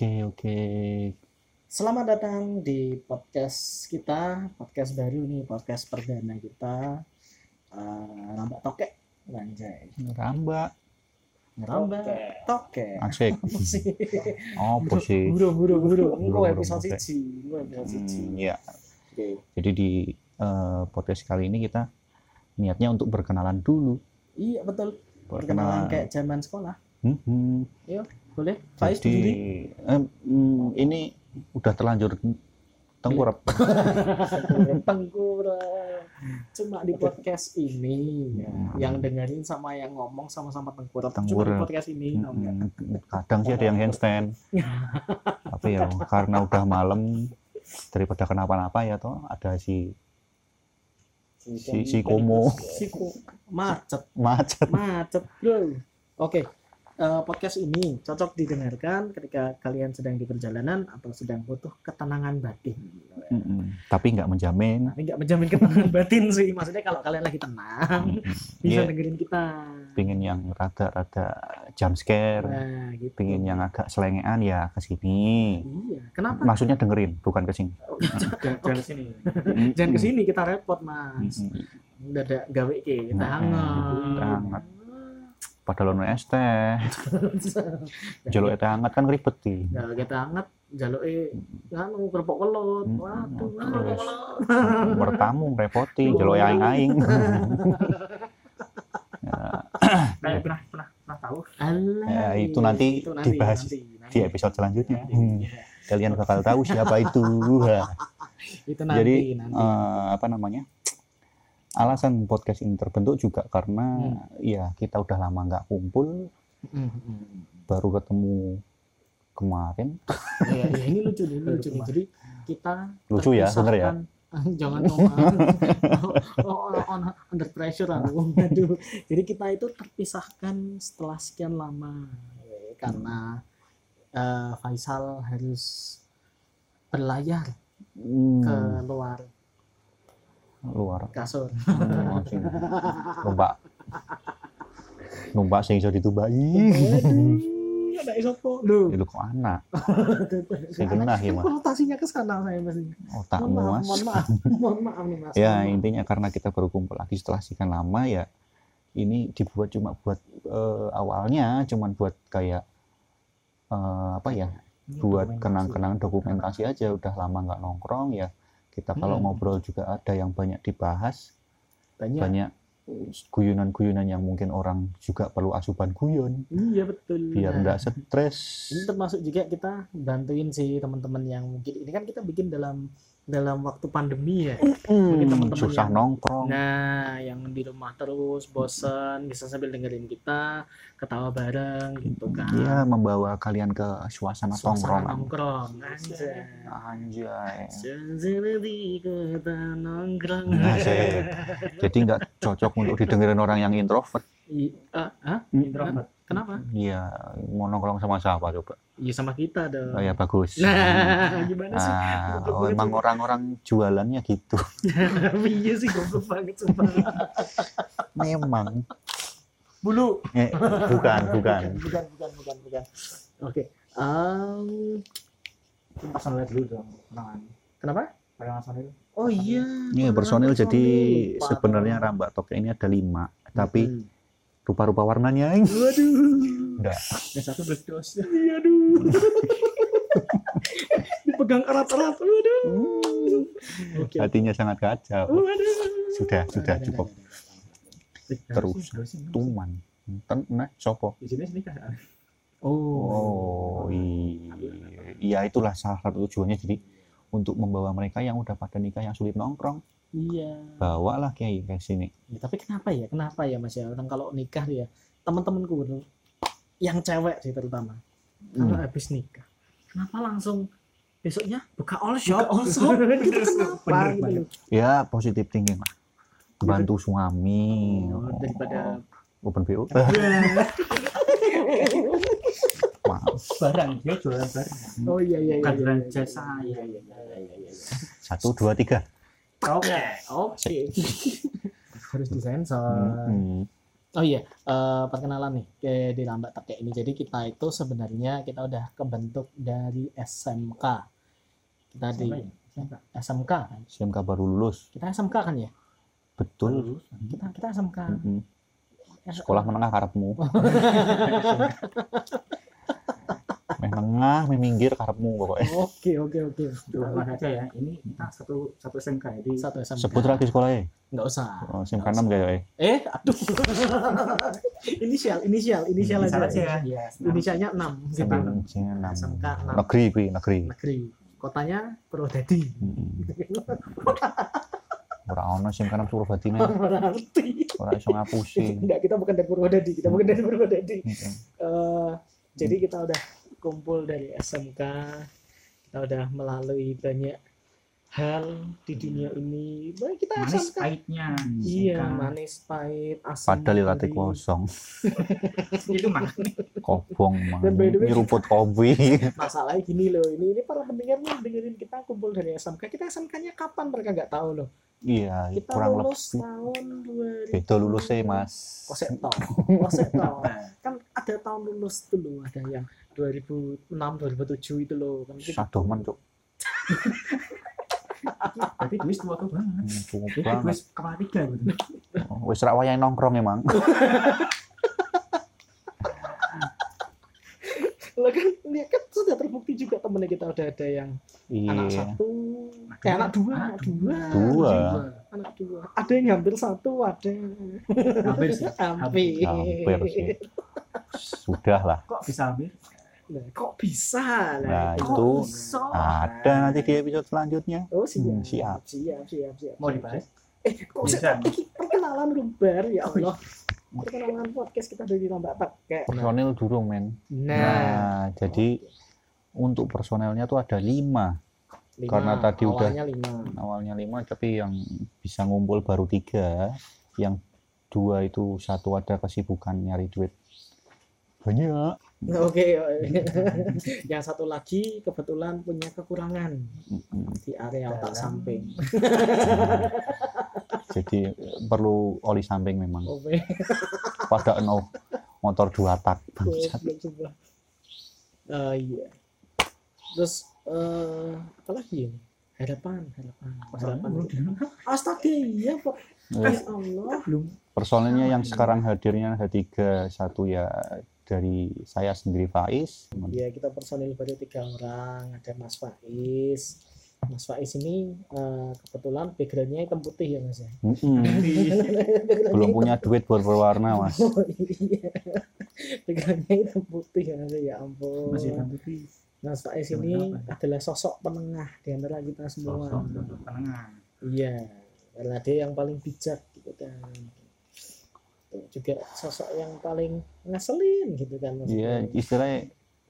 Oke, oke. Selamat datang di podcast kita, podcast baru nih, podcast perdana kita. Uh, Rambak Tokek, Anjay. Rambak. Rambak Tokek. Asik. Apa sih? Oh, sih? Buru, buru, buru. Engko Buru-buru, episode siji, engko episode siji. Hmm, ya. Oke. Jadi di eh, podcast kali ini kita niatnya untuk berkenalan dulu. Iya, betul. Perkenalan kayak zaman sekolah. Hmm, hmm. Boleh? Faiz Jadi eh, ini udah terlanjur tengkurap. tengkurap cuma di podcast ini ya. Hmm. yang dengerin sama yang ngomong sama-sama tengkurap cuma di podcast ini Kadang sih ada yang handstand. Tapi ya karena udah malam daripada kenapa-napa ya toh ada si si, si Komo Siku macet macet. macet bro oke eh, podcast ini cocok didengarkan ketika kalian sedang di perjalanan atau sedang butuh ketenangan batin Mm-mm. Tapi nggak menjamin. tapi nggak menjamin ketenangan batin sih maksudnya kalau kalian lagi tenang Mm-mm. bisa Iya, dengerin kita pingin yang rada-rada jump scare, nah gitu pingin yang agak selengean ya ke sini. iya kenapa Maksudnya dengerin, bukan ke sini. Jangan ke sini. jangan ke sini kita repot mas Mm-mm. udah ada gawe kita hangat hangat. Padahal ono es teh, jaluk teh hangat kan ribet sih. Jaluk kita hangat jaluk eh nganu kerupuk kelut Hmm, waduh terus. waduh. Bertamu repoti, jaluk aing-aing. ya, Kayak pernah pernah pernah tahu. Ya, itu nanti dibahas nanti, nanti. di episode selanjutnya. Nanti, Hmm. ya. Kalian bakal tahu siapa itu. Itu nanti Jadi nanti eh, apa namanya? Alasan podcast ini terbentuk juga karena Hmm. ya kita udah lama nggak kumpul, Mm, mm. baru ketemu kemarin. Iya, iya, ini lucu nih, ini lucu nih. Jadi kita Lucu ya, ya? terpisahkan- Jangan dong. oh, oh, on- under pressure aku. Aduh. Jadi kita itu terpisahkan setelah sekian lama Ya, karena eh, Faisal harus berlayar Hmm, ke luar luar. kasur. Sing numpak numpak sing iso ditumbaki. Waduh, ada isopo. Loh, Itu kok anak. Sing genah ya, Mas. konotasinya ke sana saya pasti. Otakmu, maaf, Mas. mohon maaf, mohon maaf nih Mas. Ya, intinya karena kita baru kumpul lagi setelah sekian lama ya ini dibuat cuma buat eh, awalnya cuman buat kayak eh, apa ya? buat kenang-kenang dokumentasi aja udah lama nggak nongkrong ya kita kalau Hmm. ngobrol juga ada yang banyak dibahas banyak. banyak guyonan-guyonan yang mungkin orang juga perlu asupan guyon Iya betul. biar Nah, nggak stres ini termasuk juga kita bantuin sih teman-teman yang mungkin ini kan kita bikin dalam dalam waktu pandemi ya. Hmm, teman-teman susah yang- nongkrong Nah, yang di rumah terus bosen bisa sambil dengerin kita ketawa bareng gitu kan. Iya, membawa kalian ke suasana, Suasana tongkrongan nongkrong. Anjay. anjay Suasana di kota nongkrong. Asik. jadi nggak cocok untuk didengerin orang yang introvert I- ah, ah? Introvert. Kenapa? iya mau nongkrong sama siapa coba Iya sama kita dong. oh ya bagus Nah, gimana sih? Ah, oh, emang orang-orang jualannya gitu iya sih goblok banget sumpah. memang Bulu. eh, bukan bukan bukan bukan bukan bukan oke Em, Personil dulu dong. Kenalan. kenapa Personil. oh iya ini personil jadi sebenarnya rambak tokek ini ada lima tapi Hmm. Rupa-rupa warnanya waduh. Enggak Yang satu berdos. iya aduh dipegang erat-erat waduh. Oke. Hatinya sangat kacau. Waduh. Sudah sudah ada, cukup. Ada, ada. terus tuman Ten, nah sopo? Di sini nikah. oh Oh iya, iya itulah salah satu tujuannya. Jadi untuk membawa mereka yang udah pada nikah yang sulit nongkrong, iya bawalah kiai ke sini. Ya, tapi kenapa ya kenapa ya mas ya orang kalau nikah ya teman-temanku bener, yang cewek sih terutama kalau Hmm. habis nikah kenapa langsung besoknya buka all shop all shop. gitu kenapa Bener gitu loh Ya positif thinking lah. Bantu suami. Oh, daripada open BO. Maaf. Barang dia jualan barang. oh iya iya iya Bukan iya, iya, jasa. iya iya iya iya iya iya. Satu dua tiga. Oke. oke harus disensor Hmm. Oh iya, eh, perkenalan nih ke di Lambat Tekek ini. Jadi kita itu sebenarnya kita udah kebentuk dari SMK. Kita di Siapa ya? SMK kan. SMK baru lulus Kita SMK kan ya? betul Kita kita SMK. Mm-mm. sekolah menengah karepmu meh nengah meh minggir karepmu pokoknya Oke oke oke. Aja ya. Ini kita satu satu SMK jadi Satu SMK. sebut lagi sekolahnya Nggak usah. oh, SMK 6 kayaknya Eh, aduh. inisial, inisial, inisial Inisial aja. ya. Iya. Inisialnya 6 gitu. Enam. SMK 6 negeri kuwi negeri negeri. Kotanya Purwodadi. Ora ono SMK 6 Purwodadi men Berarti. ora iso ngapusi Enggak, kita bukan dari Purwodadi, kita bukan dari Purwodadi. Eh, jadi kita udah kumpul dari SMK kita udah melalui banyak hal di dunia ini. Baik kita Manis SMK pahitnya. iya SMK. manis pahit asam padahal pedih. kosong. Itu mah. kobong mah nyeruput kopi. Masalahnya gini loh ini ini para pendengar nih dengerin kita kumpul dari SMK kita SMK-nya kapan? Mereka nggak tahu loh. Iya kita kurang lulus lebih tahun 2000 beda lulusnya mas. Kosek tau kosek tau. Kan ada tahun lulus loh ada yang 2006 2007 itu loh kan kita sadoman cuk Tapi gue tua tuh banget. Hmm, Jadi gue banget kepala tiga gitu. wis rak wayahe nongkrong emang Lah kan dia kan sudah terbukti juga temennya kita udah ada yang anak iya satu, eh anak dua, anak dua, Dua. anak dua. Ada yang hampir satu, ada Hampir sih. hampir. hampir sih sudah lah Kok bisa hampir? Nah, kok bisa? Nah, kok itu bisa? ada nanti di episode selanjutnya Oh siap, Hmm, siap. siap, siap, siap. Mau dibahas? Eh, kok Bisa. saya perkenalan rumbar ya Oh, iya. Allah. Perkenalan podcast kita dari Lambak Pakai. personil durung men Nah, nah jadi untuk personelnya tuh ada lima lima. karena tadi udah- awalnya lima. awalnya lima tapi yang bisa ngumpul baru tiga yang dua itu satu ada kesibukan nyari duit banyak Oke, yang satu lagi kebetulan punya kekurangan di area otak Dalam. samping. jadi perlu oli samping memang Oke, pada no motor dua tak bangsat. goblok sebelah. Eh, iya. Terus eh apa lagi? Harapan, harapan. Harapan. di Astaga, iya, Pak. Eh, Ya Allah. belum. personelnya yang sekarang hadirnya ada tiga satu ya dari saya sendiri Faiz Ya, kita personil baru tiga orang. Ada Mas Faiz. Mas Faiz ini eh, kebetulan backgroundnya hitam putih ya Mas ya. Mm-mm. belum punya duit buat berwarna mas Oh iya. Backgroundnya hitam putih ya Mas ya ampun. Masih hitam putih. Mas Faiz ini adalah sosok penengah di antara kita semua. Sosok sosok penengah. Iya, karena dia yang paling bijak gitu kan. Juga sosok yang paling ngeselin gitu kan iya maksudnya. istilahnya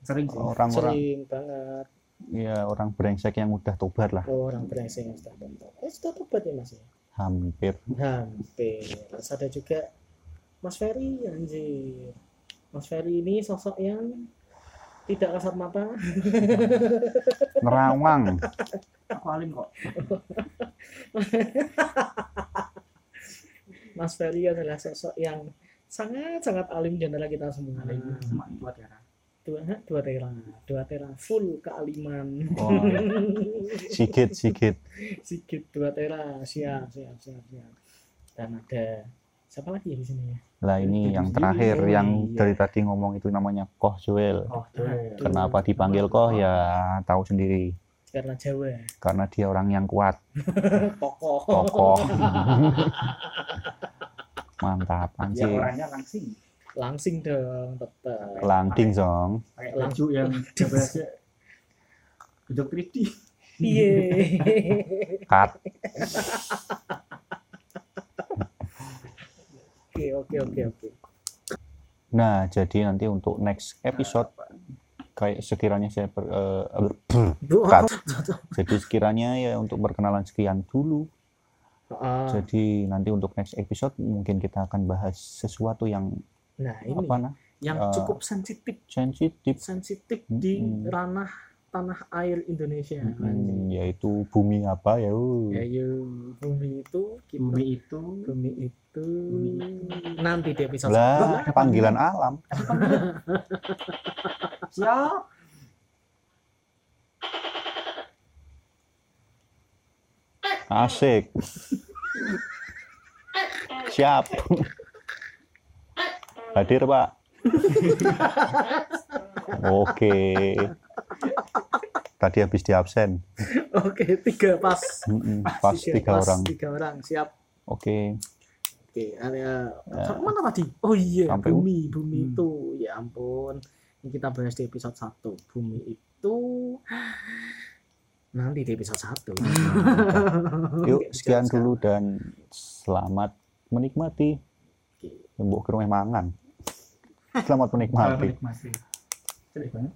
Sering sih. orang-orang Sering banget ya orang brengsek yang udah tobat lah oh, orang brengsek yang sudah tobat. Eh sudah tobat ya mas ya? hampir Hampir. Terus ada juga Mas Ferry anjir. Mas Ferry ini sosok yang tidak kasat mata. nerawang Aku alim kok. Mas Ferry adalah sosok yang sangat-sangat alim di antara kita semua. Alim cuma dua tera. dua dua tera dua tera full kealiman. Oh, sikit sikit. Sikit dua tera siap siap siap siap. Dan ada siapa lagi di sini ya? Lah ini yang terakhir yang dari tadi ngomong itu namanya Koh Joel. Oh, Aduh, kenapa dipanggil Koh? Ya tahu sendiri karena Jawa. Karena dia orang yang kuat. Kokoh kokoh mantap Ya anjing orangnya langsing. langsing dong tetap landing song Pakai baju yang berasa bentuk 3D. iya. Cut oke oke oke oke. Nah jadi nanti untuk next episode kayak sekiranya saya ber, cut. jadi sekiranya ya untuk perkenalan sekian dulu Ah, jadi nanti untuk next episode mungkin kita akan bahas sesuatu yang nah ini apa nah yang eh, cukup sensitif sensitif sensitif di Mm-mm. ranah tanah air Indonesia. Hmm, yaitu bumi apa ya? uh. Ya, bumi itu kita, bumi itu bumi itu Bumi nanti di episode Lah, panggilan alam. siap Asik. Siap. Hadir, Pak. Oke. Tadi habis di absen. Oke, tiga pas. Mm-mm, Pas tiga pas, orang. Tiga orang, siap. Oke. Oke, ada Ya. mana tadi? Oh iya, Sampai bumi, bumi Hmm. itu. Ya ampun. Ini kita bahas di episode 1. Bumi itu nanti di episode 1. Yuk, sekian dulu dan selamat menikmati. Oke. Mbok ke rumah mangan. Selamat menikmati. menikmati Sedih banget